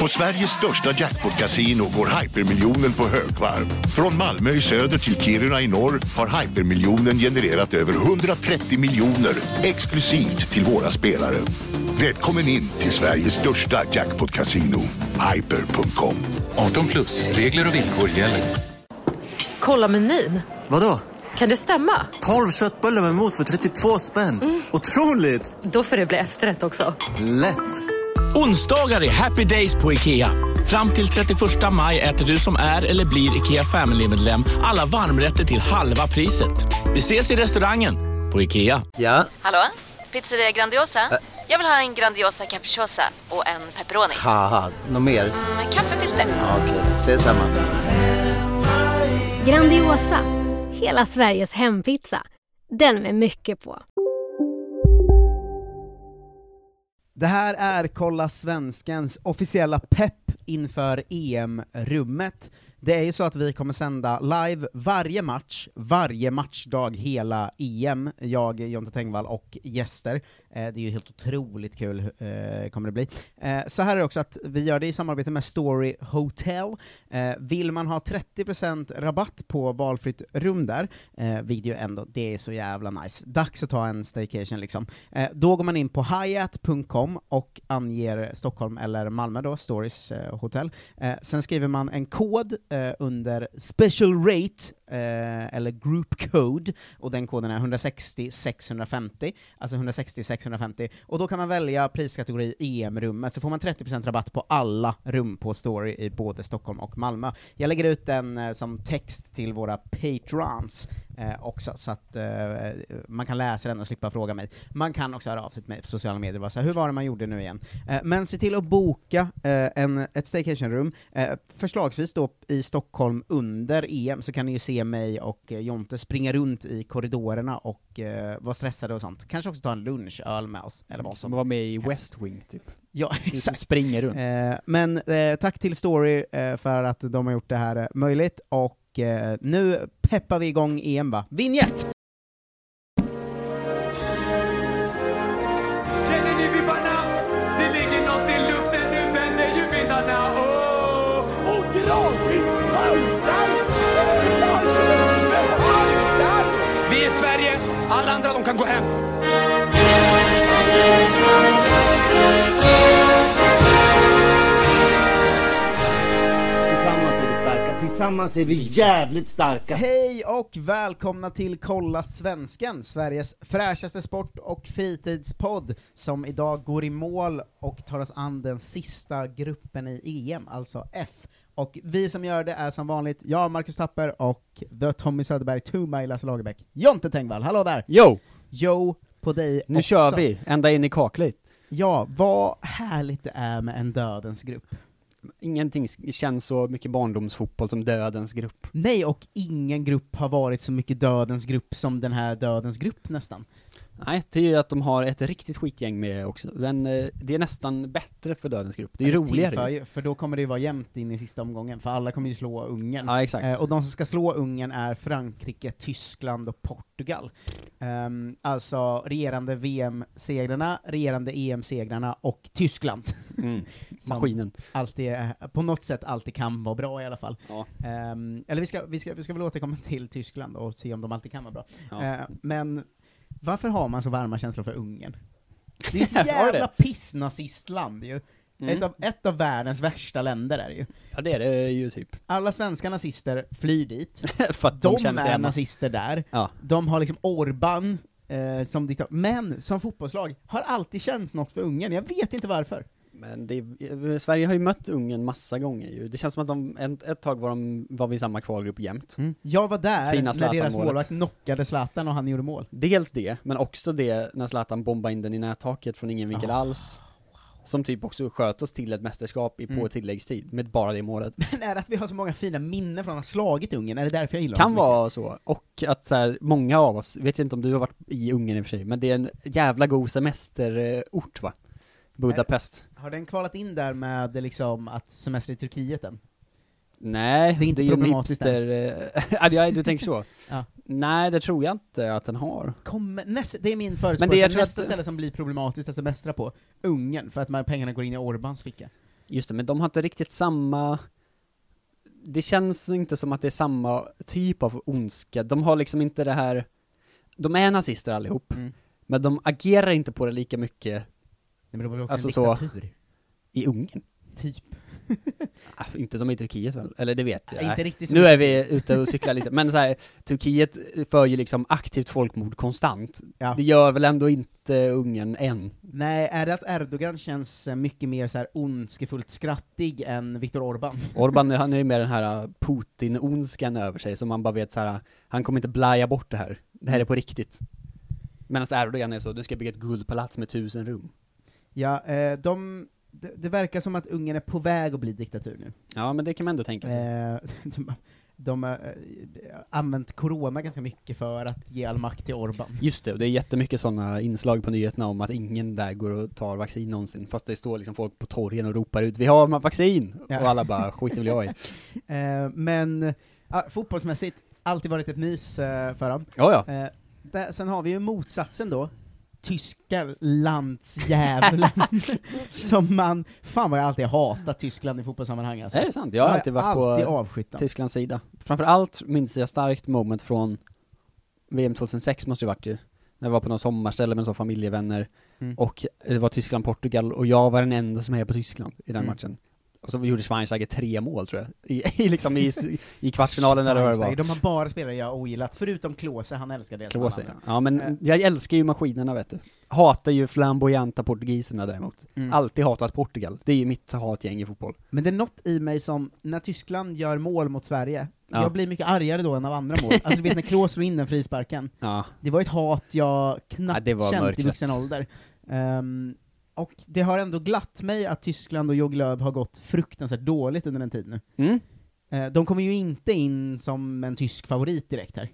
På Sveriges största jackpot-kasino går hypermiljonen på högvarv. Från Malmö i söder till Kiruna i norr har hypermiljonen genererat över 130 miljoner exklusivt till våra spelare. Välkommen in till Sveriges största jackpot-kasino, hyper.com. 18 plus, regler och villkor gäller. Kolla menyn. Vadå? Kan det stämma? 12 köttbullar med mos för 32 spänn. Otroligt! Då får det bli efterrätt också. Lätt! Onsdagar är happy days på IKEA. Fram till 31 maj äter du som är eller blir IKEA Family-medlem alla varmrätter till halva priset. Vi ses i restaurangen på IKEA. Ja? Hallå? Pizzeria Grandiosa? Jag vill ha en Grandiosa capriciosa och en pepperoni. Något mer? Med kaffefilter. Ja, Okej, ses samma. Grandiosa, hela Sveriges hempizza. Den med mycket på. Det här är Kolla Svenskens officiella pepp inför EM-rummet. Det är ju så att vi kommer sända live varje match, varje matchdag hela EM, jag, Jonte Tengvall och gäster. Eh, det är ju helt otroligt kul, eh, kommer det bli. Eh, så här är det också att vi gör det i samarbete med Story Hotel. Eh, vill man ha 30% rabatt på valfritt rum där, eh, vilket ju ändå, det är så jävla nice. Dags att ta en staycation liksom. Eh, då går man in på hyatt.com och anger Stockholm eller Malmö då, Stories eh, hotell. Eh, sen skriver man en kod eh, under special rate, eh, eller group code, och den koden är 160 650, alltså 160 650, och då kan man välja priskategori EM-rummet, så får man 30% rabatt på alla rum på Story i både Stockholm och Malmö. Jag lägger ut den eh, som text till våra patrons eh, också, så att eh, man kan läsa den och slippa fråga mig. Man kan också höra av sig till mig på sociala medier och bara säga hur var det man gjorde nu igen? Eh, men se till att boka eh, en, ett staycation-rum, eh, förslagsvis då i Stockholm under EM, så kan ni ju se mig och eh, Jonte springa runt i korridorerna och vara stressade och sånt. Kanske också ta en lunchöl med oss, eller vad Som som. var med i West Wing, typ. Ja, Du som exakt. springer runt. Men tack till Story för att de har gjort det här möjligt, och eh, nu peppar vi igång EM va? Vinjett! Känner ni vibbarna? Det ligger något i luften, nu vänder ju vindarna. Oh! Och gradvis haltar Vi är Sverige, alla andra de kan gå hem. Tillsammans är vi jävligt starka. Hej och välkomna till Kolla Svensken, Sveriges fräschaste sport och fritidspodd, som idag går i mål och tar oss an den sista gruppen i EM, alltså F. Och vi som gör det är som vanligt jag, Marcus Tapper, och The Tommy Söderberg, to my Lasse Lagerbäck, Jonte Tengvall, hallå där! Jo! Jo på dig Nu också. kör vi, ända in i kaklet. Ja, vad härligt det är med en dödens grupp. Ingenting känns så mycket barndomsfotboll som dödens grupp. Nej, och ingen grupp har varit så mycket dödens grupp som den här dödens grupp nästan. Nej, det är ju att de har ett riktigt skitgäng med också, men eh, det är nästan bättre för dödens grupp. Det är ju roligare. Tillför För då kommer det ju vara jämnt in i sista omgången, för alla kommer ju slå Ungern. Ja, exakt. Eh, och de som ska slå Ungern är Frankrike, Tyskland och Portugal. Ehm, alltså regerande VM-segrarna, regerande EM-segrarna och Tyskland. Mm. Maskinen. Alltid, är- på något sätt alltid kan vara bra i alla fall. Ja. Ehm, eller vi ska, vi, ska, vi ska väl återkomma till Tyskland och se om de alltid kan vara bra. Ja. Eh, men varför har man så varma känslor för Ungern? Det är ett jävla pissnazistland ju. Mm. Ett, av, ett av världens värsta länder är det ju. Ja, det är det ju typ. Alla svenska nazister flyr dit, för de, de, är hemma. nazister där, Ja. de har liksom Orban eh, som diktator, men som fotbollslag har alltid känt något för Ungern, jag vet inte varför. Men det, är- Sverige har ju mött Ungern massa gånger ju. Det känns som att de, ett, ett tag var de, var vi i samma kvalgrupp jämt. Jag var där Fina när deras målvakt knockade Zlatan och han gjorde mål. Dels det, men också det när Zlatan bombade in den i nättaket från ingen vinkel Ah, alls. Som typ också sköt oss till ett mästerskap i, på Mm. tilläggstid, med bara det målet. Men är det att vi har så många fina minnen från att ha slagit Ungern? Är det därför jag gillar Kan vara så, och att så här, många av oss, vet jag inte om du har varit i Ungern i och för sig, men det är en jävla god semesterort va? Budapest. Har den kvalat in där med liksom att semester i Turkiet än? Nej, Det är inte ju en problematiskt hipster... eh, du tänker så? Ja. Nej, det tror jag inte att den har. Kommer, nästa, det är min det tror nästa att- ställe som blir problematiskt att semestra på, Ungern, för att man, pengarna går in i Orbans ficka. Just det, men de har inte riktigt samma... Det känns inte som att det är samma typ av ondska. De har liksom inte det här... De är nazister allihop, Mm. men de agerar inte på det lika mycket men de är också Alltså en så- diktatur. i Ungern. Typ. Ah, inte som i Turkiet väl? Eller det vet jag. Inte riktigt Nu är vi ute och cyklar lite, men så här, Turkiet för ju liksom aktivt folkmord konstant. Ja. Det gör väl ändå inte Ungern än? Nej, är det att Erdogan känns eh, mycket mer så här ondskefullt skrattig än Viktor Orban? Orban, han är ju med den här Putin-ondskan över sig, som man bara vet så här. han kommer inte blaja bort det här. Det här är på riktigt. Medan Erdogan är så, du ska bygga ett guldpalats med tusen rum. Ja, eh, de, det, det verkar som att Ungern är på väg att bli diktatur nu. Ja, men det kan man ändå tänka sig. Eh, de de har eh, använt corona ganska mycket för att ge all makt till Orban. Just det, och det är jättemycket sådana inslag på nyheterna om att ingen där går och tar vaccin någonsin, fast det står liksom folk på torgen och ropar ut 'Vi har vaccin!' Ja. Och alla bara 'Skit vill jag i' Eh, men ah, fotbollsmässigt, alltid varit ett mys eh, för dem. Ja, ja. Eh, där, sen har vi ju motsatsen då, tyska landsdjävulen, som man, fan vad jag alltid hatat Tyskland i fotbollssammanhang alltså. Är det sant? Jag har alltid varit alltid på avskytt dem. Tysklands sida. Framförallt minns jag starkt moment från VM 2006 måste det varit ju. När jag var på någon sommarställe med så familjevänner, Mm. och det var Tyskland-Portugal, och jag var den enda som är på Tyskland i den Mm. matchen. Och så gjorde Schweinsteiger tre mål tror jag, i, i, liksom i, i kvartsfinalen eller vad det var. De har bara spelare jag ogillat, förutom Klose, han älskar det. Klose, ja. ja men Eh. jag älskar ju maskinerna vet du. Hatar ju flamboyanta portugiserna däremot. Mm. Alltid hatat Portugal, det är ju mitt hatgäng i fotboll. Men det är något i mig som, när Tyskland gör mål mot Sverige, Ja. jag blir mycket argare då än av andra mål. Alltså vet när Kroos slår in den frisparken, Ja, det var ett hat jag Ja, knappt var känt i mörkret. vuxen ålder. Ehm, och det har ändå glatt mig att Tyskland och Jogi Löw har gått fruktansvärt dåligt under en tid nu. mm. Eh, de kommer ju inte in som en tysk favorit direkt här.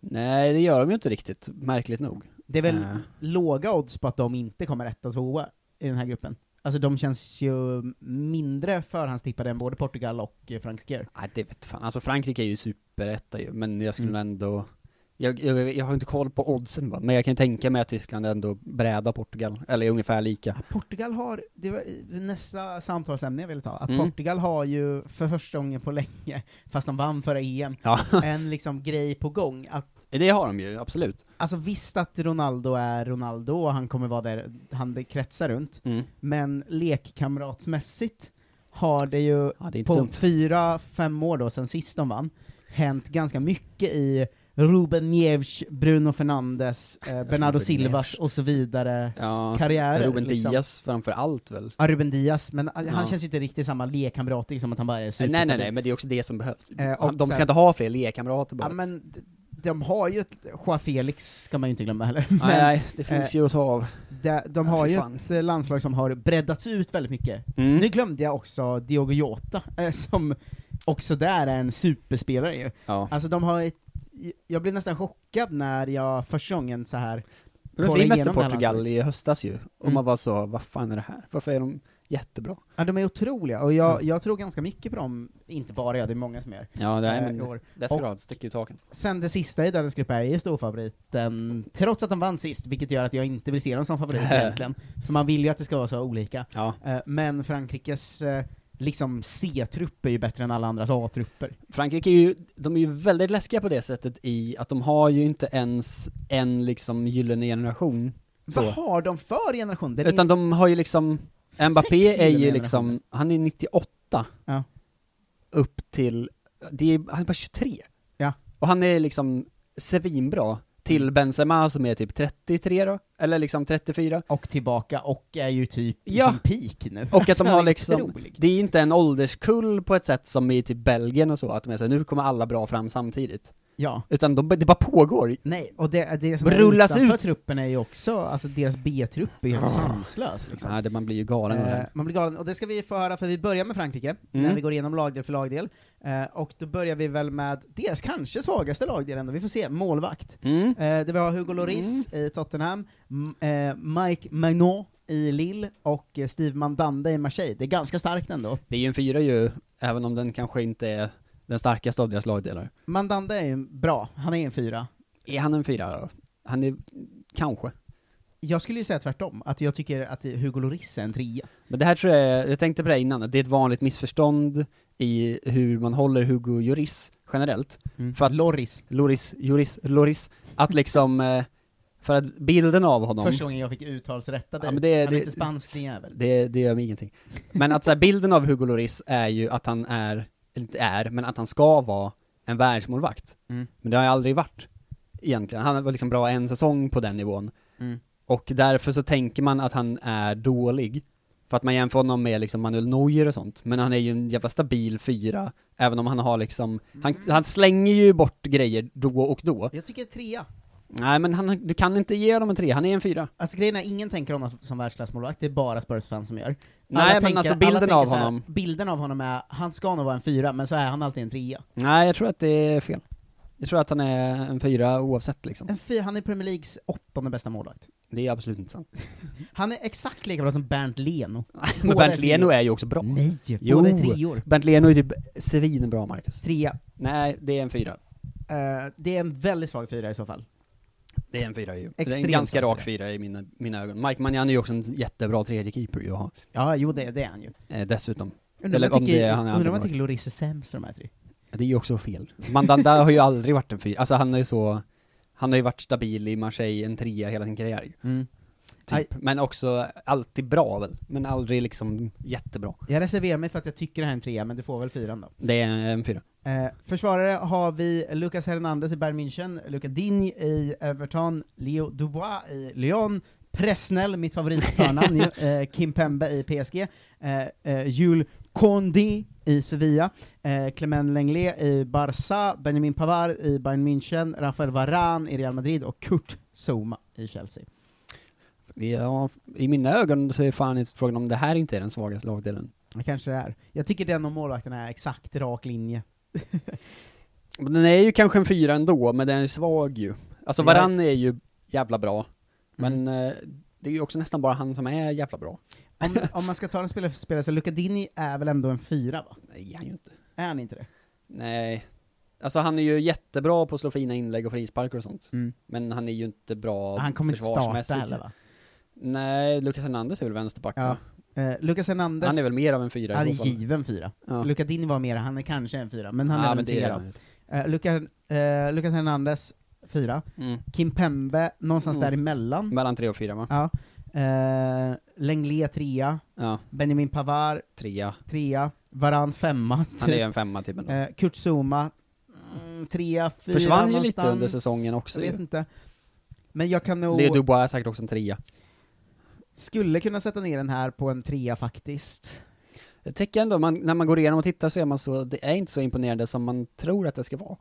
Nej det gör de ju inte riktigt, märkligt nog. Det är väl Eh. låga odds på att de inte kommer etta och tvåa i den här gruppen. Alltså de känns ju mindre förhandstippade än både Portugal och Frankrike. Nej det vet fan, alltså Frankrike är ju superetta ju, men jag skulle Mm. ändå jag, jag, jag har inte koll på oddsen va, men jag kan tänka mig att Tyskland ändå brädar Portugal, eller är ungefär lika. Portugal har, det var nästa samtalsämne jag ville ta, att Mm. Portugal har ju för första gången på länge, fast de vann förra EM, Ja, en liksom grej på gång. Att, det har de ju, absolut. alltså visst att Ronaldo är Ronaldo och han kommer vara där han kretsar runt, Mm. men lekkamratsmässigt har det ju Ja, det på dumt. fyra, fem år då, sen sist de vann, hänt ganska mycket i Ruben Neves, Bruno Fernandes, eh, Bernardo Silvas och så vidare Ja, karriärer. Ruben liksom. Diaz framför allt väl? Ja, Ruben Diaz, men han Ja. känns ju inte riktigt samma lekkamratig som att han bara är Nej superstabil. nej nej, men det är också det som behövs. Eh, och de ska sen- inte ha fler lekkamrater bara. Ja men, de har ju ett, Joao Felix ska man ju inte glömma heller. nej, Men nej, det finns ju att ta av. de, de Ja, har ju fan. ett eh, landslag som har breddats ut väldigt mycket. Mm. Nu glömde jag också Diogo Jota, eh, som också där är en superspelare ju. Ja. Alltså de har ett, jag blev nästan chockad när jag första gången så här Men vi mötte Portugal i höstas ju, och Mm. man var så, vad fan är det här? Varför är de jättebra? Ja, de är otroliga, och jag, Mm. jag tror ganska mycket på dem, inte bara jag, det är många som gör. Ja, det är i men år. Desperad sticker ut haken. Sen det sista i dagens grupp är ju storfavoriten, trots att de vann sist, vilket gör att jag inte vill se dem som favorit egentligen. För man vill ju att det ska vara så olika. Ja. Eh, Men Frankrikes eh, liksom C-trupp är ju bättre än alla andras A-trupper. Frankrike är ju, de är ju väldigt läskiga på det sättet i att de har ju inte ens en liksom gyllene generation. Så. Vad har de för generation? Den Utan de har ju liksom, Mbappé är ju liksom, han är 98. Ja. Upp till, det är, han är bara 23. Ja. Och han är liksom svinbra. Till Mm. Benzema som är typ 33 då, eller liksom 34. Och tillbaka, och är ju typ Ja. i sin peak nu. Och att Alltså, de har är liksom, det är inte en ålderskull på ett sätt som i typ Belgien och så, att de är så här, nu kommer alla bra fram samtidigt. Ja. Utan de, det bara pågår. Nej, och det, det som Rullas är ut. truppen är ju också, alltså deras B-trupp är helt sanslös liksom. Nej, det, man blir ju galen det Eh, här. man blir galen, och det ska vi få höra för vi börjar med Frankrike, Mm. när vi går igenom lagdel för lagdel. Eh, och då börjar vi väl med deras kanske svagaste lagdel ändå, vi får se, målvakt. Mm. Eh, det var Hugo Lloris i Tottenham, eh, Mike Magnon i Lille och eh, Steve Mandanda i Marseille. Det är ganska starkt ändå. Det är ju en fyra ju, även om den kanske inte är den starkaste av deras lagdelar. Mandanda är ju bra, han är en fyra. Är han en fyra då? Han är, kanske. Jag skulle ju säga tvärtom, att jag tycker att Hugo Lloris är en trea. Men det här tror jag, jag tänkte på det innan, att det är ett vanligt missförstånd i hur man håller Hugo Lloris generellt. Mm. För att, Loris. Loris, Lloris, Loris, att liksom, eh, för att bilden av honom Första gången jag fick uttalsrätta dig. Ja, men det- han är det- inte spansk din jävel. Det, det gör mig ingenting. Men att så här, bilden av Hugo Lloris är ju att han är, eller inte är, men att han ska vara en världsmålvakt. Mm. Men det har han aldrig varit, egentligen. Han var liksom bra en säsong på den nivån. Mm. Och därför så tänker man att han är dålig. För att man jämför honom med liksom Manuel Neuer och sånt. Men han är ju en jävla stabil fyra, även om han har liksom, han, han slänger ju bort grejer då och då. Jag tycker trea. Nej men han, du kan inte ge honom en tre, han är en fyra. Alltså grejen är, ingen tänker honom som världsklassmålvakt, det är bara Spurs-fans som gör. Nej, men tänker- alltså alla bilden av så här, honom. Bilden av honom är, han ska nog vara en fyra, men så är han alltid en trea. Nej, jag tror att det är fel. Jag tror att han är en fyra oavsett liksom. En fyra, han är Premier Leagues åttonde bästa målvakt. Det är absolut inte sant. Han är exakt lika bra som Bernt Leno. Men Bernt Leno är ju också bra. Nej, Jo, båda är treor. Bernt Leno är typ svinbra, Marcus. Trea. Nej, det är en fyra. Eh, det är en väldigt svag fyra i så fall. Det är en fyra ju. det är Extremt en ganska rak fyra i mina, mina ögon. Mike Mannion är ju också en jättebra tredje keeper ju att ha. Ja, jo det, det är han ju. Eh, dessutom. Undrar Eller om det är han är undrar om andra tycker Lloris är sämst av de här tre. Ja, Det är ju också fel. Mandanda har ju aldrig varit en fyra, alltså han är ju så, han har ju varit stabil i Marseille, en trea hela sin karriär. Mm. Typ. Men också alltid bra väl, men aldrig liksom jättebra. Jag reserverar mig för att jag tycker det här är en trea, men du får väl fyran då. Det är en fyra. Eh, försvarare har vi Lucas Hernandez i Bayern München, Luca Digne i Everton, Leo Dubois i Lyon, Presnell, mitt favoritförnamn eh, Kim Pembe i PSG, eh, eh, Jules Condé i Sevilla, eh, Clement Lenglet i Barça, Benjamin Pavard i Bayern München, Rafael Varane i Real Madrid och Kurt Zouma i Chelsea. Ja, i mina ögon så är fan inte frågan om det här inte är den svagaste lagdelen. Det kanske det är. Jag tycker den och målvakterna är exakt rak linje. Men den är ju kanske en fyra ändå, men den är svag ju. Alltså. Varann är ju jävla bra, men Mm. eh, det är ju också nästan bara han som är jävla bra. Om, om man ska ta en spelare för spelare, så Luca Digne är väl ändå en fyra va? Nej, han är ju inte. Är han inte det? Nej. Alltså han är ju jättebra på att slå fina inlägg och frisparkar och sånt. Mm. Men han är ju inte bra Han kommer inte starta försvarsmässigt. heller va? Nej, Lucas Hernandez är väl vänsterback Ja. Eh, Lucas Hernandez, Han är väl mer av en fyra han i är så fall. given fyra. Ja. Luca Digne var mer, han är kanske en fyra, men han Ja, är men en det är fyra. han. Eh, Luca, eh, Lucas Hernandez, fyra. Mm. Kim Pembe, någonstans Mm. däremellan. Mellan tre och fyra va? Ja. Eh, Lenglet, trea. Ja, Benjamin Pavard, trea. trea. Varann, femma. Han är ju en femma typ ändå. Eh, Kurt Zouma, mm, trea, fyra Försvann ju någonstans. lite under säsongen också Jag vet ju. inte. Men jag kan nog, Leo Dubois är säkert också en trea. Skulle kunna sätta ner den här på en trea faktiskt. Jag tycker ändå, man, när man går igenom och tittar så är man så, det är inte så imponerande som man tror att det ska vara.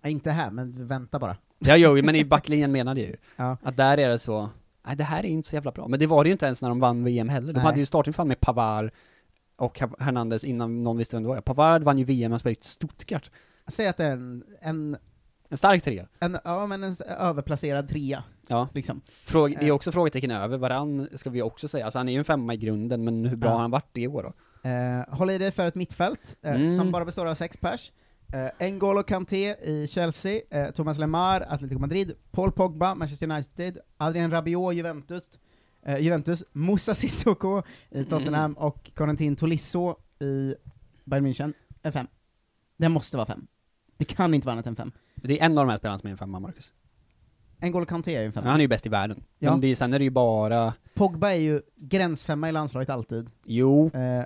Nej, inte här, men vänta bara. Ja, jo, men i backlinjen menade jag ju. Ja. Att där är det så, nej det här är inte så jävla bra. Men det var det ju inte ens när de vann VM heller. De Nej. hade ju startinfall med Pavard och Hernandez innan någon visste vem det var. Pavard vann ju VM, han spelade i Stuttgart. Säg att det är en, en, En stark trea. en, ja, men en överplacerad trea, Ja. liksom. Fråga, det är Eh. också frågetecken över varann, ska vi också säga. Alltså han är ju en femma i grunden, men hur bra Ja. har han varit det år då? Eh, håll i dig för ett mittfält, eh, Mm. som bara består av sex pers. Eh, N'Golo Kanté i Chelsea, eh, Thomas Lemar, Atletico Madrid, Paul Pogba, Manchester United, Adrien Rabiot, Juventus, eh, Juventus, Moussa Sissoko i Tottenham Mm. och Corentin Tolisso i Bayern München. En fem. Det måste vara fem. Det kan inte vara annat än fem. Det är en av de här spelarna som är en femma, Marcus. N'Golo Kanté är ju en femma. Han är ju bäst i världen. Ja. Men det är, sen är det ju bara, Pogba är ju gränsfemma i landslaget alltid. jo, Eh,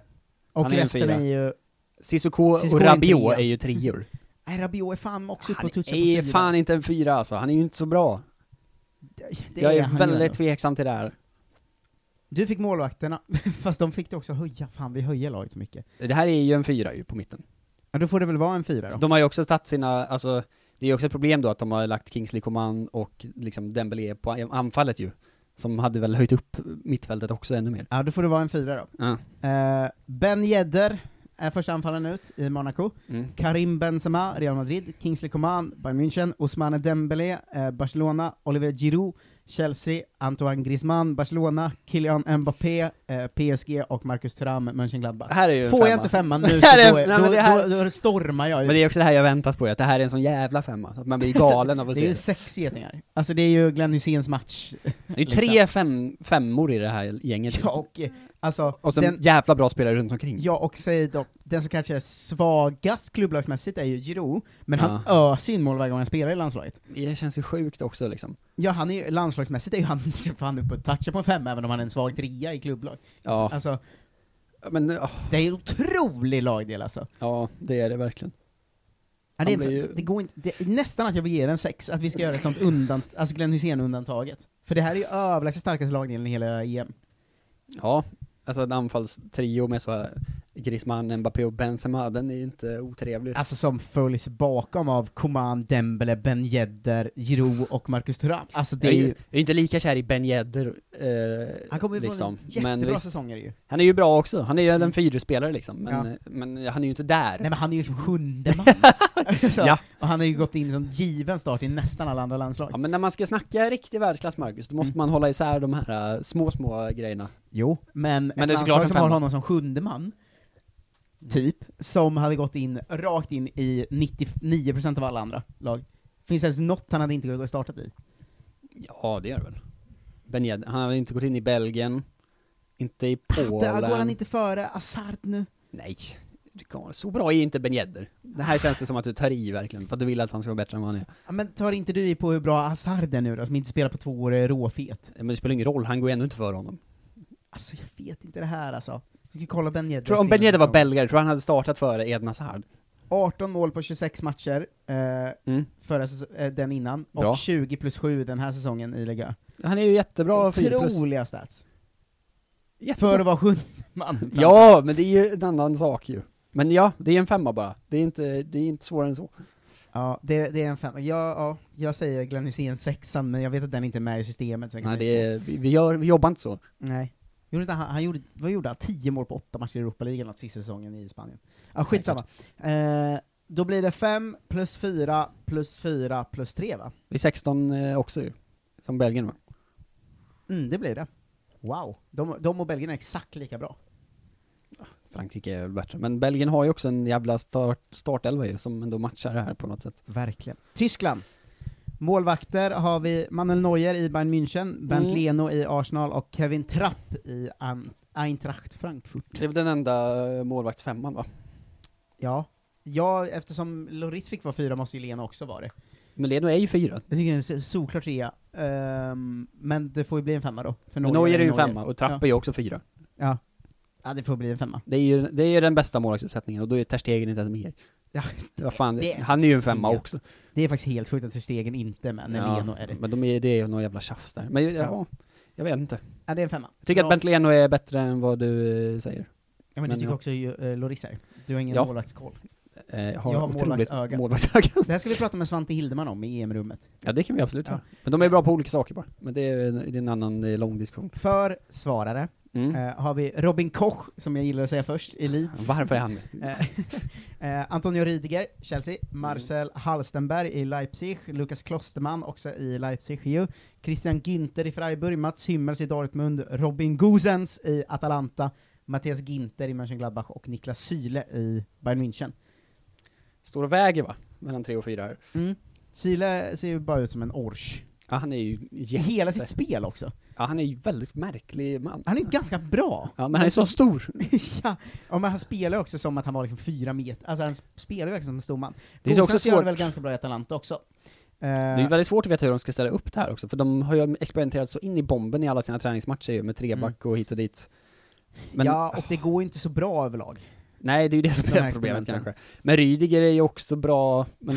och Han är en resten fyra. är ju... Sissoko Sissoko och är en Rabiot trea. är ju treor. Nej, Rabiot är fan också uppe Han och touchar är på fyra. fan inte en fyra alltså, han är ju inte så bra. Det- jag är, han ju väldigt ändå. tveksam till det här. Du fick målvakterna, fast de fick det också höja, fan vi höjer laget så mycket. Det här är ju en fyra ju på mitten. Ja, då får det väl vara en fyra då? De har ju också tagit sina, alltså, det är också ett problem då att de har lagt Kingsley Coman och liksom Dembélé på anfallet ju. Som hade väl höjt upp mittfältet också ännu mer. Ja, då får det vara en fyra då. Ja. Eh, ben Yedder är första anfallaren ut i Monaco. Mm. Karim Benzema, Real Madrid. Kingsley Coman, Bayern München. Ousmane Dembélé, eh, Barcelona. Oliver Giroud, Chelsea, Antoine Griezmann, Barcelona, Kylian Mbappé, eh, PSG och Marcus Thuram, Mönchengladbach. Här är ju en Får jag femma. inte femman nu så är- då, är, nej, men då, det här- då, då stormar jag Men det är också det här jag väntat på, att det här är en sån jävla femma, att man blir galen av att Det är se ju det. sex getingar. Alltså det är ju Glenn Hyséns match. Det är ju tre fem, femmor i det här gänget. Ja, och eh, alltså, och sen den, jävla bra spelare runt omkring. ja, och säg dock, den som kanske är svagast klubblagsmässigt är ju Giroud, men han öser in mål varje gång han spelar i landslaget. Det känns ju sjukt också liksom. Ja, han är ju, landslagsmässigt är ju han fan uppe och touchar på en femma, även om han är en svag trea i klubblag. Ja. Alltså, Men, åh, det är en otrolig lagdel alltså. ja, det är det verkligen. Ja, det, är, ju- det går inte, det är nästan att jag vill ge den sex, att vi ska göra ett sånt undan, alltså Glenn Hysén-undantaget. För det här är ju överlägset starkaste lagdelen i hela EM. Ja, alltså en anfallstrio med så här Griezmann, Mbappé och Benzema, den är ju inte otrevlig. Alltså som följs bakom av Coman, Dembele, Ben Yedder, Giroud och Marcus Thuram. Alltså det är ju, ju, jag är inte lika kär i Ben Yedder, eh, han kommer ju liksom. få jättebra visst, säsonger ju. han är ju bra också, han är ju en fyrspelare liksom, men, Ja. men han är ju inte där. Nej men han är ju som sjunde man. alltså, Ja. Och han har ju gått in som given start i nästan alla andra landslag. Ja men när man ska snacka riktig världsklass Marcus, då måste Mm. man hålla isär de här äh, små, små grejerna. Jo, men, Men ett det är såklart landslag som har honom som sjunde man, typ, som hade gått in rakt in i 99% av alla andra lag. Finns det ens något han hade inte gått startat i? Ja det är det väl. Ben Yedder, han har inte gått in i Belgien, inte i Där Polen. går han inte före Hazard nu? Nej, så bra är inte Ben Yedder. Det här känns det som att du tar i verkligen, för att du vill att han ska vara bättre än vad han är. Ja, men tar inte du i på hur bra Hazard är nu då, som inte spelar på två år och är råfet? Men det spelar ingen roll, han går ju ändå inte för honom. Alltså jag vet inte det här alltså. Ska kolla Ben Yedder. Tror du om Ben Yedder var belgare, tror du han hade startat före Eden Hazard? 18 mål på 26 matcher, eh, Mm. förra eh, den innan, Bra. och 20 plus 7 den här säsongen i Liga. Han är ju jättebra plus. Otroliga stats. Jättebra. För att vara sjunde man. Ja, men det är ju en annan sak ju. Men ja, det är en femma bara. Det är inte, det är inte svårare än så. Ja, det, det är en femma. Ja, ja, jag säger Glenn Hysén sexan, men jag vet att den inte är med i systemet. Jag Nej, det är, vi, vi, gör, vi jobbar inte så. Nej. Gjorde inte han, han gjorde, vad gjorde han? 10 mål på 8 matcher i Europa League eller något sista säsongen i Spanien. Ja, skitsamma. Eh, då blir det 5 plus 4 plus 4 plus 3 va? Det är 16 eh, också ju. Som Belgien va? Mm, det blir det. Wow. De, de och Belgien är exakt lika bra. Frankrike är väl bättre. Men Belgien har ju också en jävla start, startelva ju, som ändå matchar det här på något sätt. Verkligen. Tyskland. Målvakter har vi Manuel Neuer i Bayern München, Bernt Mm. Leno i Arsenal och Kevin Trapp i Eintracht Frankfurt. Det är väl den enda eh, målvaktsfemman va? Ja. Ja, eftersom Loris fick vara fyra måste ju Leno också vara det. Men Leno är ju fyra. Jag tycker det är en solklar trea. Ehm, men det får ju bli en femma då. För Neuer är ju en femma, och Trapp ja. är ju också fyra. Ja. ja, det får bli en femma. Det är ju, det är ju den bästa målvaktsuppsättningen, och då är Ter Stegen inte ens med. Ja, Vad fan, det han är ju en femma helt- också. Det är faktiskt helt sjukt att Stegen inte är med, när Leno är det. Men de är, det är ju någon jävla tjafs där. Men ja, Ja. jag vet inte. Ja, det är en femma. Jag tycker Bra. att Bent Leno är bättre än vad du eh, säger. Ja, men, du men tycker ja. också uh, Loris är. Du har ingen Ja. målvaktskoll. Eh, jag har, Jag har målvaktsöga. målvaktsöga. Det här ska vi prata med Svante Hildeman om i EM-rummet. Ja det kan vi absolut Ja. göra. Men de är bra på olika saker bara. Men det är, det är en annan eh, lång diskussion. För svarare Mm. eh, har vi Robin Koch, som jag gillar att säga först, i Leeds. Varför är han? Eh, eh, Antonio Rüdiger, Chelsea. Marcel Halstenberg i Leipzig. Lukas Klosterman, också i Leipzig ju. Christian Ginter i Freiburg. Mats Hummels i Dortmund. Robin Gosens i Atalanta. Mattias Ginter i Mönchengladbach och Niklas Syle i Bayern München. Står och väger va? Mellan tre och fyra här. Mm. Syle ser ju bara ut som en orch. Ja han är ju jätte... hela sitt spel också. Ja han är ju väldigt märklig man. Han är ju ganska bra. Ja men han är så stor. ja, ja, men han spelar också som att han var liksom fyra meter, alltså han spelar ju verkligen som en stor man. Det är så också Gosens gör det svårt. väl ganska bra i Atalanta också. Det är ju väldigt svårt att veta hur de ska ställa upp det här också, för de har ju experimenterat så in i bomben i alla sina träningsmatcher med treback och hit och dit. Men, Mm. ja, och det går ju inte så bra överlag. nej det är ju det som de är problemet kanske. Men Rydiger är ju också bra, men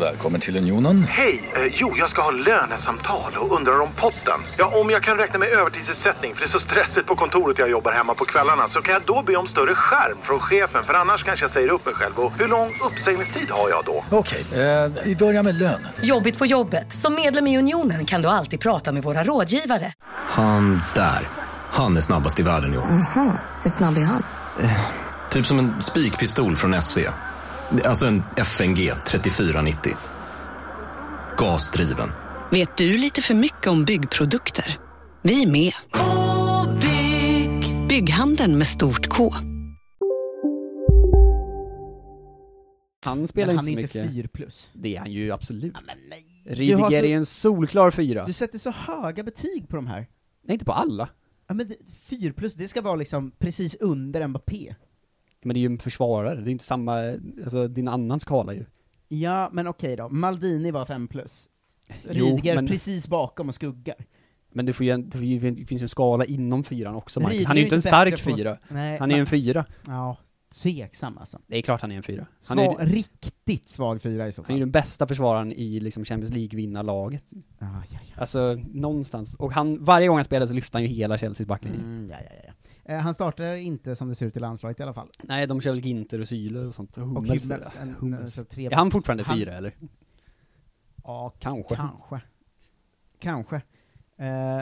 Välkommen till Unionen. Hej! Eh, jo, jag ska ha lönesamtal och undrar om potten. Ja, om jag kan räkna med övertidsersättning för det är så stressigt på kontoret jag jobbar hemma på kvällarna så kan jag då be om större skärm från chefen för annars kanske jag säger upp mig själv. Och hur lång uppsägningstid har jag då? Okej, eh, vi börjar med lön. Jobbigt på jobbet. Som medlem i Unionen kan du alltid prata med våra rådgivare. Han där. Han är snabbast i världen, jo. Aha, hur snabb är han? Typ som en spikpistol från SV. Alltså en FNG 3490. Gasdriven. Vet du lite för mycket om byggprodukter? Vi är med. -bygg. Bygghandeln med stort K. Han spelar Men inte han så är mycket. inte 4 plus. Det är han ju absolut. Har Ridiger så- är en solklar fyra. Du sätter så höga betyg på de här. Nej, inte på alla. Ja men 4 plus, det ska vara liksom precis under Mbappé. Men det är ju en försvarare, det är ju inte samma, alltså din annan skala ju. Ja, men okej då. Maldini var 5 plus. Jo, Rydiger men- precis bakom och skuggar. Men det, får ju en, det, får ju, det finns ju en skala inom fyran också, Marcus. Rydiger Han är ju inte en stark bättre på- fyra. Nej, han är ju en fyra. Ja, tveksam alltså. Det är klart han är en fyra. Han är, ju- riktigt svag fyra i så han är fall. ju den bästa försvararen i liksom Champions League-vinnarlaget. Ja, ja, ja. Alltså, någonstans. Och han, varje gång han spelar så lyfter han ju hela Chelseas backlinje. Mm, ja, ja, ja. Eh, han startar inte som det ser ut i landslaget i alla fall. Nej, de kör väl Ginter och Syle och sånt. Och Och Hummels. Hummels, en- Hummels. så tre- Är han fortfarande han- fyra, eller? Ja, Kanske. Kanske. Kanske.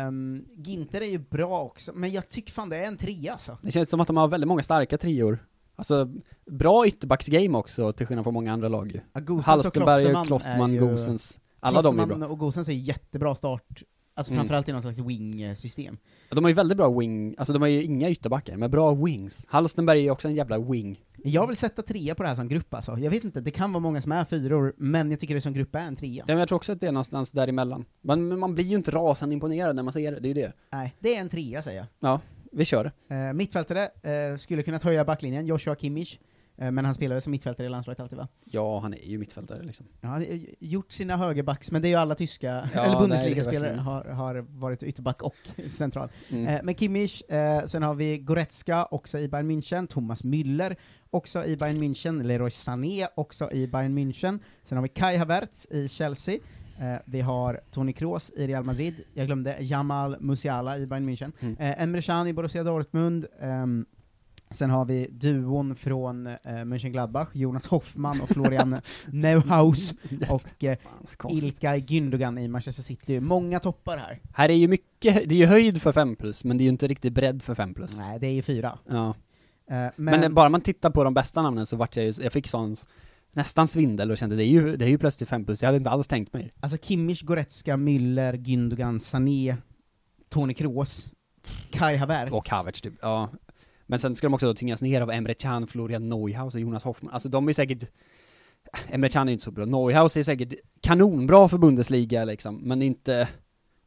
Um, Ginter är ju bra också, men jag tycker fan det är en trea alltså. Det känns som att de har väldigt många starka trior. Alltså, bra ytterbacksgame också, till skillnad från många andra lag ju. Ja, Gosens och Halstenberg, Klosterman Klosterman, ju- Gosens. Alla de är bra. och Gosens är jättebra start, alltså Mm. framförallt i någon slags wing-system. De har ju väldigt bra wing, alltså de har ju inga ytterbackar, men bra wings. Halstenberg är ju också en jävla wing. Jag vill sätta trea på det här som grupp alltså. Jag vet inte, det kan vara många som är fyror, men jag tycker det som grupp är en trea. Ja, men jag tror också att det är någonstans däremellan. Men, man blir ju inte rasande imponerad när man ser det, det är ju det. Nej, det är en trea säger jag. Ja, vi kör det. Eh, mittfältare, eh, skulle kunnat höja backlinjen, Joshua Kimmich, men han spelade som mittfältare i landslaget alltid va? Ja, han är ju mittfältare liksom. Ja, han har gjort sina högerbacks, men det är ju alla tyska, Ja, eller Bundesliga-spelare har, har varit ytterback och central. Mm. Eh, men Kimmich, eh, sen har vi Goretzka, också i Bayern München, Thomas Müller, också i Bayern München, Leroy Sané, också i Bayern München, sen har vi Kai Havertz i Chelsea, eh, vi har Toni Kroos i Real Madrid, jag glömde Jamal Musiala i Bayern München, Mm. eh, Emre Can i Borussia Dortmund, ehm, Sen har vi duon från eh, Mönchengladbach, Jonas Hoffman och Florian Neuhaus, och eh. Ilkay Gündogan i Manchester City. Många toppar här. Här är ju mycket, det är ju höjd för 5 plus, men det är ju inte riktigt bredd för 5 plus. Nej, det är ju fyra. Ja. Eh, Men, men det- bara man tittar på de bästa namnen så vart jag ju, jag fick sån nästan svindel och kände det är ju, det är ju plötsligt 5 plus, jag hade inte alls tänkt mig. alltså Kimmich, Goretzka, Müller, Gündogan, Sané, Toni Kroos, Kai Havertz. Och Havertz typ, ja. Men sen ska de också då tyngas ner av Emre Can, Florian Neuhaus och Jonas Hoffman. Alltså de är säkert, Emre Can är inte så bra, Neuhaus är säkert kanonbra för Bundesliga liksom, men inte,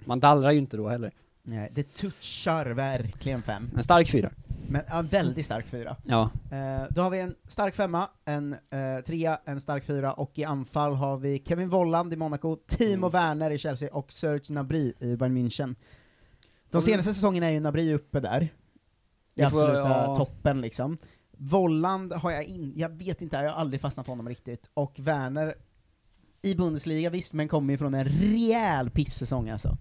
man dallrar ju inte då heller. Nej, det touchar verkligen fem. En stark fyra. Men ja, väldigt stark fyra. Ja. Eh, då har vi en stark femma, en eh, trea, en stark fyra, och i anfall har vi Kevin Volland i Monaco, Timo Mm. Werner i Chelsea och Serge Gnabry i Bayern München. De senaste säsongerna är ju Gnabry uppe där, Det absoluta ja. toppen liksom. Volland har jag in, jag vet inte, jag har aldrig fastnat för honom riktigt, och Werner i Bundesliga visst, men kommer ju från en rejäl pissäsong alltså.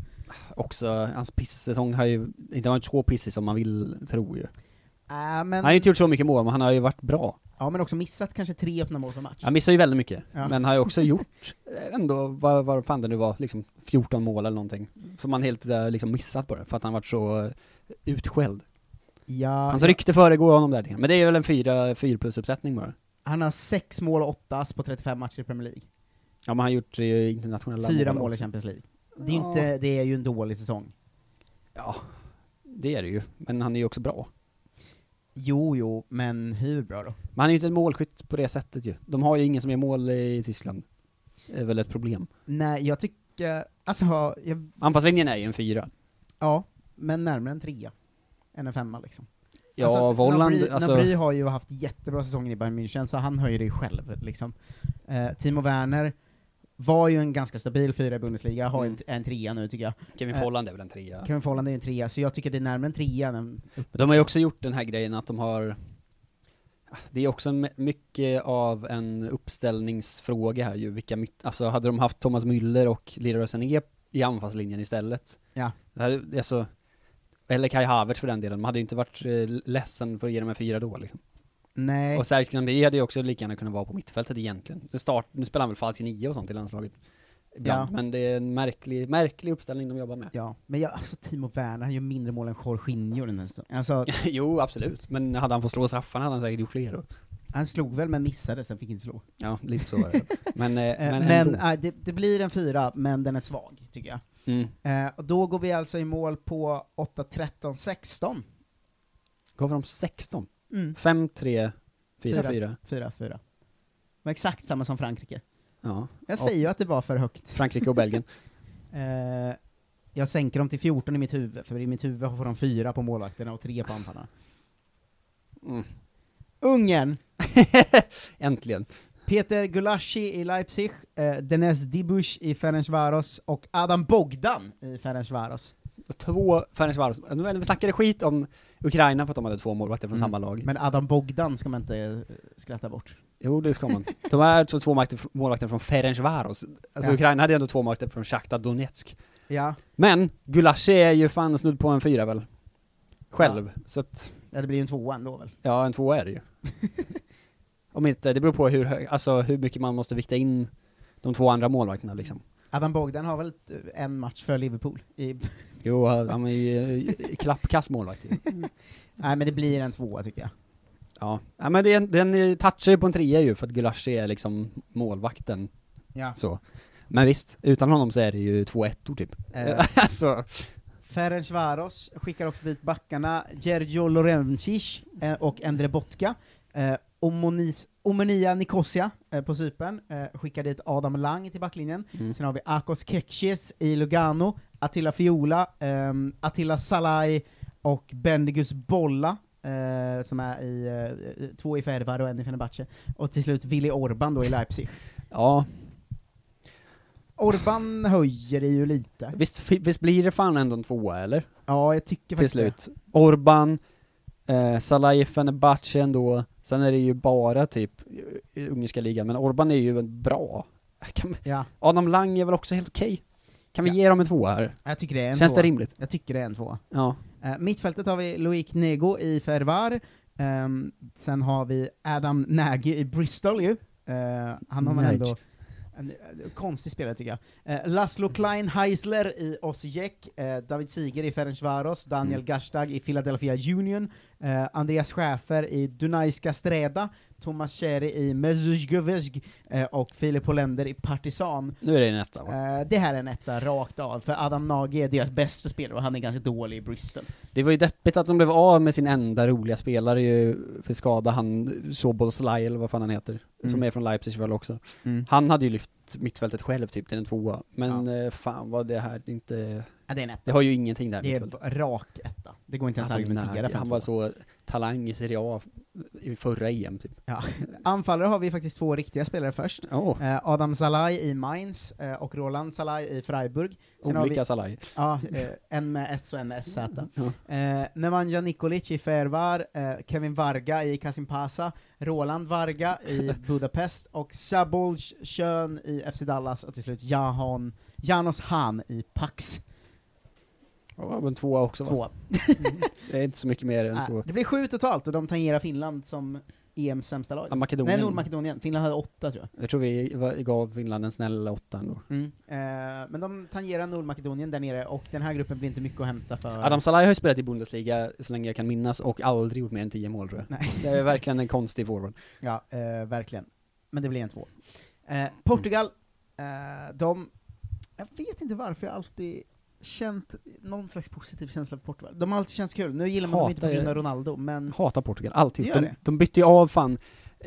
Också, hans pissäsong har ju inte varit så pissig som man vill tro ju. Äh, men, Han har ju inte gjort så mycket mål, men han har ju varit bra. ja, men också missat kanske tre öppna mål per match. Han missar ju väldigt mycket, Ja. men har ju också gjort eh, ändå, vad, vad fan det nu var, liksom 14 mål eller någonting. Som man helt eh, liksom missat på det, för att han varit så eh, utskälld. Ja, Hans ja. rykte föregår honom där, men det är väl en 4 fyra plus uppsättning bara. Han har sex mål och åtta ass på 35 matcher i Premier League. Ja men han har gjort eh, internationella Fyra mål i också. Champions League. Det är, Ja. inte, det är ju en dålig säsong. Ja, det är det ju, men han är ju också bra. Jo, jo, men hur bra då? Men han är ju inte en målskytt på det sättet ju. De har ju ingen som gör mål i Tyskland. Det är väl ett problem. Nej, jag tycker, alltså, jag, Anfallslinjen är ju en fyra. ja, men närmare en trea. Än en femma liksom. Ja, alltså, Volland, Nabry, alltså... Nabry har ju haft jättebra säsonger i Bayern München, så han höjer det själv liksom. Eh, Timo Werner var ju en ganska stabil fyra i Bundesliga, har Mm. en, en trea nu tycker jag. Kevin Eh, Folland är väl en trea. Kevin Folland är en trea, så jag tycker det är närmare en trea än en De har ju också gjort den här grejen att de har Det är också my- mycket av en uppställningsfråga här ju, vilka, alltså hade de haft Thomas Müller och Leroy Sané i anfallslinjen istället, Ja. det hade, alltså, eller Kai Havertz för den delen, man hade ju inte varit eh, ledsen för att ge dem en fyra då liksom. Nej. Och Serge Gnabry hade ju också lika gärna kunnat vara på mittfältet egentligen. Det start, nu spelar han väl falsk nio och sånt i landslaget. Ibland, Ja. men det är en märklig, märklig uppställning de jobbar med. Ja, men jag, alltså Timo Werner, han gör mindre mål än Jorginho den här säsongen. Alltså, jo, absolut. Men hade han fått slå straffarna hade han säkert gjort fler då. han slog väl men missade, sen fick inte slå. Ja, lite så var det. Men, eh, Eh, men, men äh, det, det blir en fyra, men den är svag, tycker jag. Mm. Eh, och då går vi alltså i mål på 8, 13, 16. Gav de 16? Mm. 5, 3, 4, 4. 4, 4. var exakt samma som Frankrike. Ja. Jag säger ju att det var för högt. Frankrike och Belgien. Eh, jag sänker dem till 14 i mitt huvud, för i mitt huvud får de fyra på målvakterna och tre på anfallarna. Mm. Ungern! Äntligen. Peter Gulaschi i Leipzig, eh, Denes Dibush i Ferencvaros och Adam Bogdan i Ferencvaros. Två Ferencvaros. Nu vi snackade skit om Ukraina för att de hade två målvakter från Mm. samma lag. Men Adam Bogdan ska man inte eh, skratta bort. Jo, det ska man. De är alltså två målvakter, målvakter från Ferencvaros. Alltså Ja. Ukraina hade ändå två målvakter från Shakhtar Donetsk. Ja. Men, Gulaschi är ju fan snudd på en fyra väl? Själv. Så att, Ja, det blir ju en tvåa ändå väl? ja en tvåa är det ju. Om inte, det beror på hur, hö- alltså hur mycket man måste vikta in de två andra målvakterna liksom. Adam Bogdan har väl en match för Liverpool? I... Jo, han är ju eh, klappkass målvakt. Nej men det blir en tvåa tycker jag. Ja, ja men är- den eh, touchar ju på en trea ju för att Gulaschi är liksom målvakten. Ja. Så. Men visst, utan honom så är det ju två ettor typ. Eh. alltså, Ferencvaros skickar också dit backarna Gergio Lorencic eh, och Endre Botka. Eh, Omonis, Omonia Nicosia eh, på Cypern eh, skickar dit Adam Lang till backlinjen. Mm. Sen har vi Akos Kekşes i Lugano, Attila Fiola, ehm, Attila Salai och Bendigus Bolla, eh, som är i, eh, två i Fervar och en i Fenerbahce. Och till slut Willy Orban då i Leipzig. ja, Orban höjer det ju lite. visst, visst blir det fan ändå en tvåa eller? Ja, jag tycker Till faktiskt det. slut. Orban, eh, Salah i Fenerbahce ändå, sen är det ju bara typ i ungerska ligan, men Orban är ju en bra. Kan, Ja. Adam Lang är väl också helt okej? Kan vi ge dem en tvåa här? Jag tycker det är en Känns tvåa. det rimligt? Jag tycker det är en tvåa. Ja. Eh, mittfältet har vi Loic Nego i Fervar, Ehm, sen har vi Adam Nagy i Bristol ju. Eh, han har man ändå en, en konstig spelare tycker jag. Eh, Laszlo Klein Heisler i Osijek, eh, David Siger i Ferencvaros, Daniel Mm. Gastag i Philadelphia Union, eh, Andreas Schäfer i Dunajska Streda, Thomas Cherry i Mezuzjgövezg eh, och Filip Hollander i Partizan. Nu är det en etta va? Eh, det här är en etta rakt av, för Adam Nagy är deras bästa spelare och han är ganska dålig i Bristol. Det var ju deppigt att de blev av med sin enda roliga spelare ju, för skada, han Soboslaj eller vad fan han heter, Mm. som är från Leipzig väl också. Mm. Han hade ju lyft mittfältet själv typ till en tvåa, men eh, fan vad det här inte... Ja, det är en etta. Det har ju ingenting där Det är mittfältet. rak etta. Det går inte ens att argumentera för han var så talang i Serie A i förra EM typ. Ja. Anfallare har vi faktiskt två riktiga spelare först. Oh. Eh, Adam Salai i Mainz eh, och Roland Salai i Freiburg. har Olika vi, Salai. Ja, eh, en med S och en med SZ. Ja. Eh, Nemanja Nikolic i Fervar, eh, Kevin Varga i Kasimpasa, Roland Varga i Budapest och Szabolcs Schön i FC Dallas och till slut Jahan, Janos Han i Pax. Ja, men tvåa också va? Tvåa. Det är inte så mycket mer än så. Det blir sju totalt och de tangerar Finland som EMs sämsta lag. Ja, Makedonien. Nej, Nordmakedonien. Finland hade åtta tror jag. Jag tror vi gav Finland en snäll åtta ändå. Mm. Eh, men de tangerar Nordmakedonien där nere, och den här gruppen blir inte mycket att hämta för... Adam Salai har ju spelat i Bundesliga så länge jag kan minnas och aldrig gjort mer än 10 mål tror jag. Nej. Det är verkligen en konstig forward. Ja, eh, verkligen. Men det blir en två. Eh, Portugal, eh, de... Jag vet inte varför jag alltid känt någon slags positiv känsla för Portugal. De har alltid känts kul. Nu gillar man dem inte på grund av Ronaldo, men... Hatar Portugal, alltid. Gör De, det? de bytte ju av fan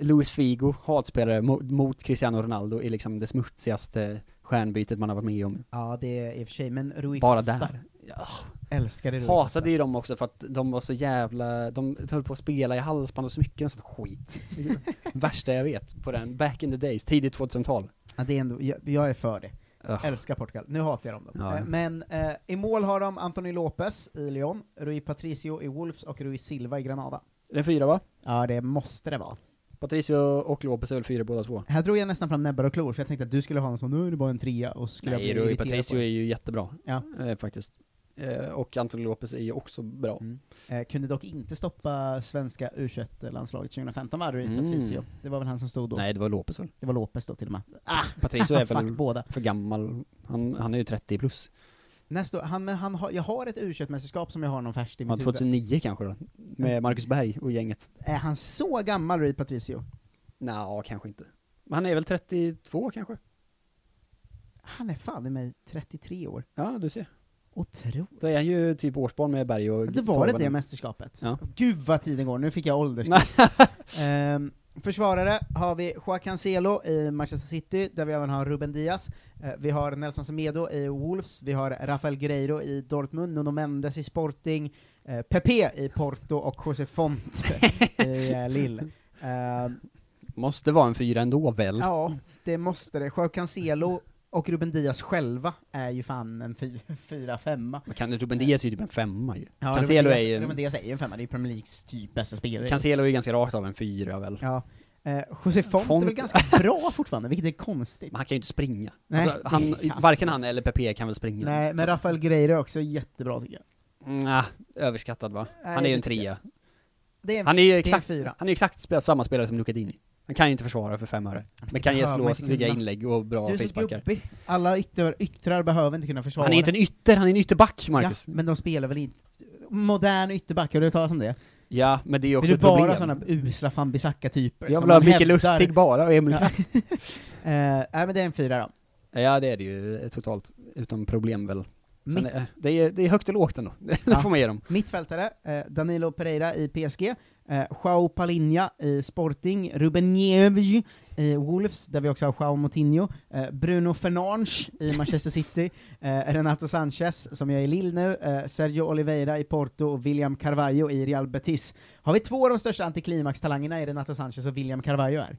Luis Figo, hatspelare, mot, mot Cristiano Ronaldo i liksom det smutsigaste stjärnbytet man har varit med om. Ja, det är i och för sig, men Rui Bara Costa. där. Ja. Älskade Rui Hatade Costa. ju dem också för att de var så jävla, de höll på att spela i halsband och smycken och sånt skit. Värsta jag vet, på den, back in the days, tidigt 2000-tal. Ja, det är ändå, jag, jag är för det. Ugh. Älskar Portugal. Nu hatar jag dem. Ja. Eh, Men eh, i mål har de Anthony Lopez i Lyon, Rui Patricio i Wolves och Rui Silva i Granada. Det är fyra va? Ja, det måste det vara. Patricio och Lopez är väl fyra båda två? Här drog jag nästan fram näbbar och klor, för jag tänkte att du skulle ha en sån, nu är det bara en trea, och så skulle Nej, jag bli irriterad Patricio på är ju jättebra. Ja. Eh, faktiskt. Eh, och Antonio Lopez är ju också bra. Eh, kunde dock inte stoppa svenska U21-landslaget 2015 va, Rui Mm. Patricio? Det var väl han som stod då? Nej, det var Lopez väl? Det var Lopez då till och med. Ah! Patricio är Fuck väl båda. för gammal. Han, han är ju 30 plus. Nästa, han, men han har, jag har ett U21-mästerskap som jag har någon färskt i Ja, mitt huvud. 2009 kanske då? Med Marcus Berg och gänget. Är han så gammal, Rui Patricio? Nja, kanske inte. Men han är väl 32 kanske? Han är fan i mig 33 år. Ja, du ser. Otroligt. Då är han ju typ årsbarn med Berg och Det var det det mästerskapet. Ja. Gud vad tiden går, nu fick jag ålderskris. ehm, försvarare har vi Joao Cancelo i Manchester City, där vi även har Ruben Diaz. Eh, vi har Nelson Semedo i Wolves, vi har Rafael Guerreiro i Dortmund, Nuno Mendes i Sporting, eh, Pepe i Porto och José Font i eh, Lille. Ehm, Måste vara en fyra ändå väl? Ja, det måste det. Joao Cancelo och Ruben Diaz själva är ju fan en fy- fyra, femma. Men kan Ruben Diaz är ju typ en femma ju. Ja, Cancelo Ruben är Diaz, ju Ruben en, Diaz är ju en femma, det är ju Premier Leagues typ bästa spelare. Cancelo är ju ganska rakt av en fyra väl? Ja. Eh, José Font, är Font- väl ganska bra fortfarande, vilket är konstigt. Men han kan ju inte springa. Nej, alltså, han, varken han eller Pepe kan väl springa. Nej, men Rafael Guerreiro är också jättebra tycker jag. Nja, överskattad va? Nej, han är ju en trea. Är en, Han är ju exakt, fyra. han är exakt samma spelare som Luca Dini. Han kan ju inte försvara för fem öre. Men kan ge slå, snygga inlägg och bra Du är så facebackar. gubbig. Alla ytter, yttrar behöver inte kunna försvara. Han är inte en ytter, han är en ytterback, Marcus. Ja, men de spelar väl inte... Modern ytterback, har du hört talas om det? Ja, men det är ju också Vill ett du bara problem. sådana usla fan typer Jag vill ha Micke Lustig bara, och Emil ja. Eh, Nej men det är en fyra då. Ja, det är det ju eh, totalt, utan problem väl. Mitt- är, det, är, det är högt och lågt ändå, det Ja. får man ge dem. Mittfältare, eh, Danilo Pereira i PSG, eh, Joao Palinha i Sporting, Ruben Neves i Wolves, där vi också har Joao Moutinho, eh, Bruno Fernandes i Manchester City, eh, Renato Sanchez, som jag är i Lille nu, eh, Sergio Oliveira i Porto och William Carvalho i Real Betis. Har vi två av de största antiklimaxtalangerna i Renato Sanchez och William Carvalho är?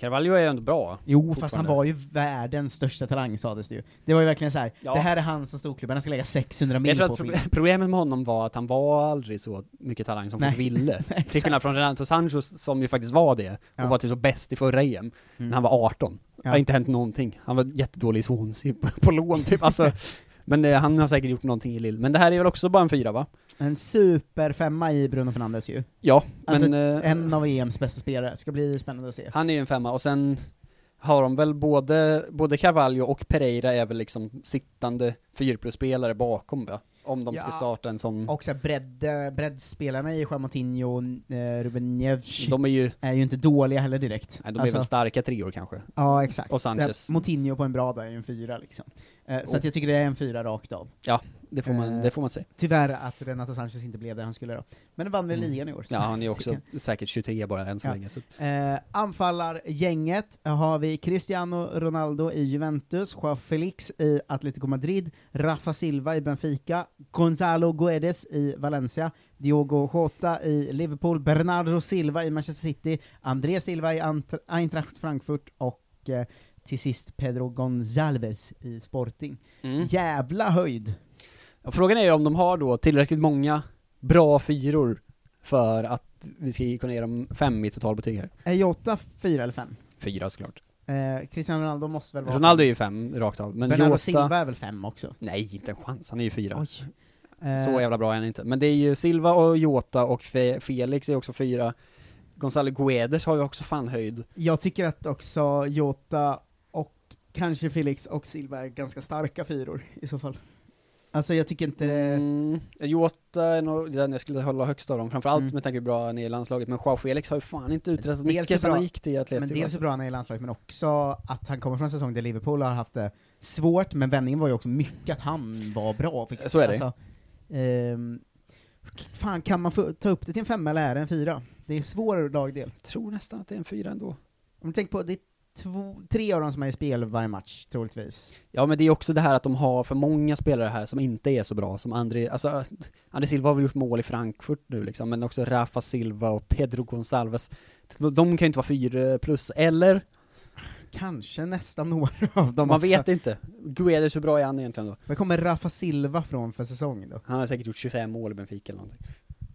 Carvalho är ju ändå bra. Jo, fast han var ju världens största talang sades det ju. Det var ju verkligen så här. Ja. det här är han som storklubbarna ska lägga 600 Jag mil tror på. att för pro- problemet med honom var att han var aldrig så mycket talang som Nej. folk ville. Till skillnad från Renato Sanchez som ju faktiskt var det, och Ja. var typ så bäst i förra EM, när han var 18. Det Ja. har inte hänt någonting. Han var jättedålig i Swansea på, på lån typ, alltså. Men eh, han har säkert gjort någonting i Lille. Men det här är väl också bara en fyra va? En superfemma i Bruno Fernandes ju. Ja, Alltså, men eh, en av EMs bästa spelare, ska bli spännande att se. han är ju en femma, och sen har de väl både, både Carvalho och Pereira är väl liksom sittande 4 plus-spelare bakom va? Om de ska Ja. starta en sån... Och så bredd, eh, breddspelarna i Juan Moutinho och eh, Ruben Neves De är ju, är ju inte dåliga heller direkt. nej, de är Alltså, väl starka treor kanske. Ja, exakt. Och Sanchez. Det- Moutinho på en bra dag är ju en fyra liksom. Eh, så att jag tycker det är en fyra rakt av. Ja, det får man, Eh, det får man säga. Tyvärr att Renato Sanchez inte blev det han skulle då. Men det vann väl ligan i år. Mm. Ja, han är också säkert 23 bara än så Ja. länge. Så. Eh, anfallargänget har vi Cristiano Ronaldo i Juventus, Joao Felix i Atletico Madrid, Rafa Silva i Benfica, Gonzalo Guedes i Valencia, Diogo Jota i Liverpool, Bernardo Silva i Manchester City, André Silva i Ant- Eintracht Frankfurt och eh, till sist Pedro Gonzalves i Sporting. Mm. Jävla höjd! Och frågan är ju om de har då tillräckligt många bra fyror för att vi ska kunna ge dem fem i totalbetyg här. Är Jota fyra eller fem? Fyra såklart. Eh, Cristiano Ronaldo måste väl vara Ronaldo är ju fem rakt av, men Bernardo Jota... Silva är väl fem också? Nej, inte en chans. Han är ju fyra. Oj. Eh, Så jävla bra är han inte. Men det är ju Silva och Jota och Fe- Felix är också fyra. Gonzalo Guedes har ju också fan höjd. Jag tycker att också Jota kanske Felix och Silva är ganska starka fyror i så fall. Alltså jag tycker inte det... Mm, Jota är nog den jag skulle hålla högst av dem, framförallt Mm. med tanke på hur bra han är i landslaget, men Joao Felix har ju fan inte uträttat mycket sen han gick till Atletico. Men dels alltså. är bra han är i landslaget, men också att han kommer från en säsong där Liverpool har haft det svårt, men vändningen var ju också mycket att han var bra. Fick, Så är det. Alltså, ehm, fan, kan man få ta upp det till en femma eller är det en fyra? Det är en svår lagdel. Jag tror nästan att det är en fyra ändå. Om du tänker på, det är två, tre av dem som är i spel varje match, troligtvis. Ja men det är också det här att de har för många spelare här som inte är så bra, som André, alltså André Silva har väl gjort mål i Frankfurt nu liksom, men också Rafa Silva och Pedro Gonçalves. De, de kan ju inte vara fyra plus, eller? Kanske nästan några av dem Man också. vet inte. Guedes, hur bra är han egentligen då? Vad kommer Rafa Silva från för säsong då? Han har säkert gjort 25 mål i Benfica eller någonting.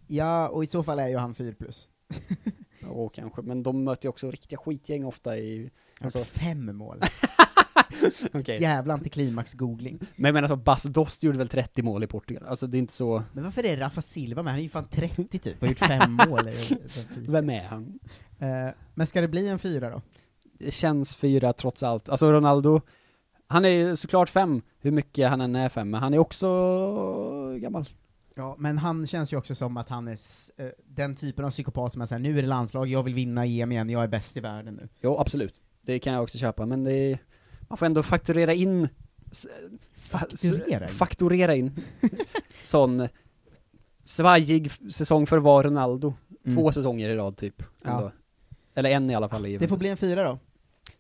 Ja, och i så fall är ju han 4 plus. Ja, kanske, men de möter ju också riktiga skitgäng ofta i... Alltså, fem mål. Okej. Jävla antiklimax-googling. Men jag menar så, Bas Dost gjorde väl 30 mål i Portugal? Alltså det är inte så... Men varför är Rafa Silva med? Han är ju fan 30 typ, och har gjort fem mål. Vem är han? Eh, men ska det bli en fyra då? Det känns fyra trots allt. Alltså Ronaldo, han är ju såklart fem, hur mycket han än är fem, men han är också gammal. Ja, men han känns ju också som att han är eh, den typen av psykopat som är såhär, nu är det landslag, jag vill vinna EM igen, jag är bäst i världen nu. Jo, absolut. Det kan jag också köpa, men det är, man får ändå fakturera in Fakturera? Fakturera in. Sån svajig säsong för var Ronaldo. Mm. Två säsonger i rad typ. Ja. Eller en i alla fall Det får bli en fyra då.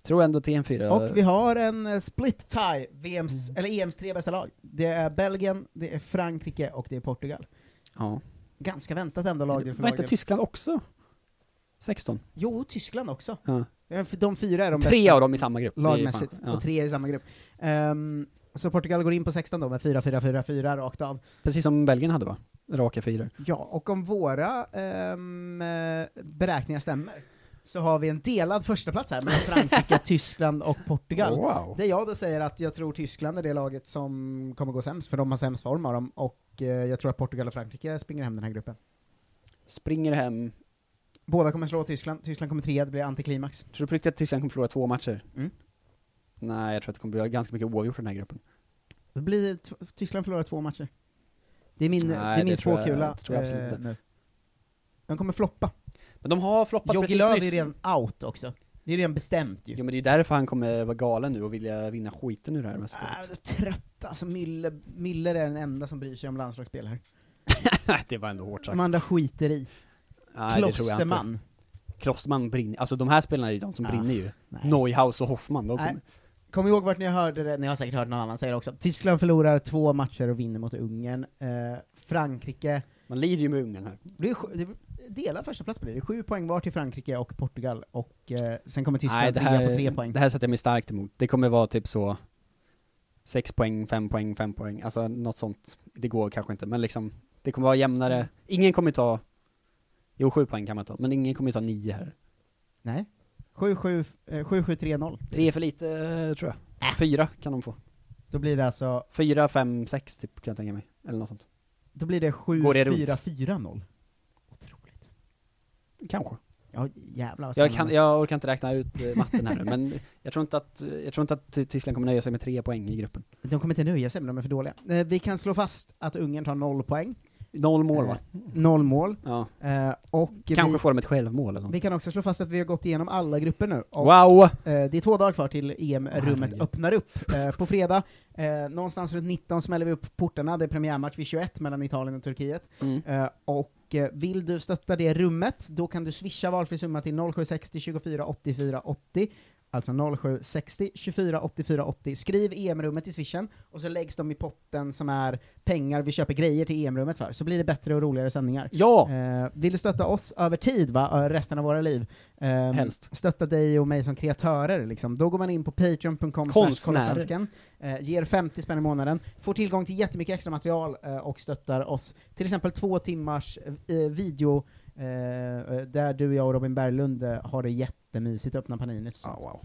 Tror ändå till en fyra. Och vi har en eh, split tie, VMs, Mm. eller EMs tre bästa lag. Det är Belgien, det är Frankrike och det är Portugal. Ja. Ganska väntat ändå lag för Var inte. Tyskland också? 16? Jo, Tyskland också. Ja. De fyra är de Tre bästa av dem i samma grupp. Det Lagmässigt, fan- ja. och tre i samma grupp. Ehm, så Portugal går in på 16 då med 4-4-4-4 rakt av. Precis som Belgien hade va? Raka fyror. Ja, och om våra eh, beräkningar stämmer, så har vi en delad första plats här mellan Frankrike, Tyskland och Portugal. Wow. Det jag då säger att jag tror Tyskland är det laget som kommer gå sämst, för de har sämst form av dem, och eh, jag tror att Portugal och Frankrike springer hem den här gruppen. Springer hem. Båda kommer slå Tyskland, Tyskland kommer trea, det blir antiklimax. Tror du på riktigt att Tyskland kommer förlora två matcher? Mm. Nej, jag tror att det kommer bli ganska mycket oavgjort i den här gruppen. Det blir Tyskland förlorar två matcher. Det är min, Nej, det är min det tror jag- spåkula det tror jag absolut eh, inte. nu. De kommer floppa. Men de har floppat Jogi precis Löw är nyss. redan out också. Det är redan bestämt ju. Jo men det är därför han kommer vara galen nu och vilja vinna skiten ur det här Äh, mästerskapet. trött, alltså Müller, Müller är den enda som bryr sig om landslagsspel här. det var ändå hårt sagt. De andra skiter i. Nej, det tror jag inte. Klosterman. Klosterman brinner, alltså de här spelarna är ju de som Ja, brinner ju. nej. Neuhaus och Hoffman, de kommer... Kom ihåg vart ni hörde det, ni har säkert hört någon annan säga det också. Tyskland förlorar två matcher och vinner mot Ungern. Eh, Frankrike... Man lider ju med Ungern här. Det är, är delad första plats blir det. Det är sju poäng var till Frankrike och Portugal, och eh, sen kommer Tyskland Nej, det trea här, på tre poäng. det här sätter jag mig starkt emot. Det kommer vara typ så sex poäng, fem poäng, fem poäng, alltså något sånt. Det går kanske inte, men liksom, det kommer vara jämnare. Ingen kommer ta, jo sju poäng kan man ta, men ingen kommer ta nio här. Nej. 7-7, eh, 7-7-3-0. Tre för lite, eh, tror jag. Fyra kan de få. Då blir det alltså, Fyra, fem, sex typ, kan jag tänka mig. Eller något sånt. då blir det Går det runt? 7-4-4-0. Kanske. Ja, jävlar vad Jag, kan, jag orkar inte räkna ut eh, matten här nu, men jag tror inte att, jag tror inte att Ty- Tyskland kommer nöja sig med tre poäng i gruppen. De kommer inte nöja sig, men de är för dåliga. Eh, vi kan slå fast att Ungern tar noll poäng. Noll mål va? Eh, noll mål. Ja. Eh, och Kanske vi, får de ett självmål eller något. vi kan också slå fast att vi har gått igenom alla grupper nu. Och, Wow! eh, det är två dagar kvar till EM-rummet öppnar upp. Eh, på fredag, eh, någonstans runt 19 smäller vi upp portarna, det är premiärmatch vid 21 mellan Italien och Turkiet. Mm. Eh, och vill du stötta det rummet, då kan du swisha valfri summa till 0760 24 84 80. Alltså 0760 24 84 80. Skriv EM-rummet i swishen, och så läggs de i potten som är pengar vi köper grejer till EM-rummet för, så blir det bättre och roligare sändningar. Ja! Eh, vill du stötta oss över tid, va, resten av våra liv, ehm, Helst. stötta dig och mig som kreatörer, liksom. då går man in på patreon.com Konstnär. eh, ger 50 spänn i månaden, får tillgång till jättemycket extra material eh, och stöttar oss. Till exempel två timmars eh, video, eh, eh, där du, jag och Robin Berglund eh, har det jättemysigt, öppna Paninis. och sånt. wow.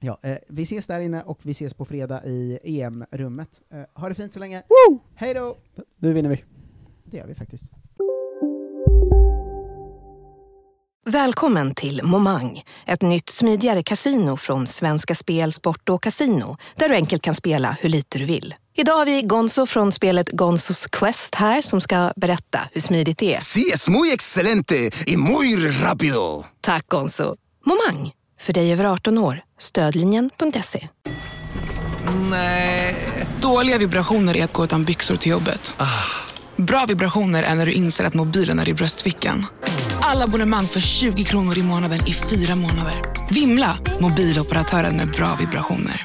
Ja, eh, vi ses där inne och vi ses på fredag i EM-rummet. Eh, ha det fint så länge. Woo! Hej då! Nu vinner vi. Det gör vi faktiskt. Välkommen till Momang, ett nytt smidigare casino från Svenska Spel, Sport och Casino, där du enkelt kan spela hur lite du vill. Idag har vi Gonzo från spelet Gonzos Quest här som ska berätta hur smidigt det är. Sí, es muy excelente y muy rápido. Tack Gonzo. Momang, för dig över 18 år. Stödlinjen.se. Nej. Dåliga vibrationer är att gå utan byxor till jobbet. Bra vibrationer är när du inser att mobilen är i bröstfickan. Alla abonnemang för 20 kronor i månaden i fyra månader. Vimla! Mobiloperatören med bra vibrationer.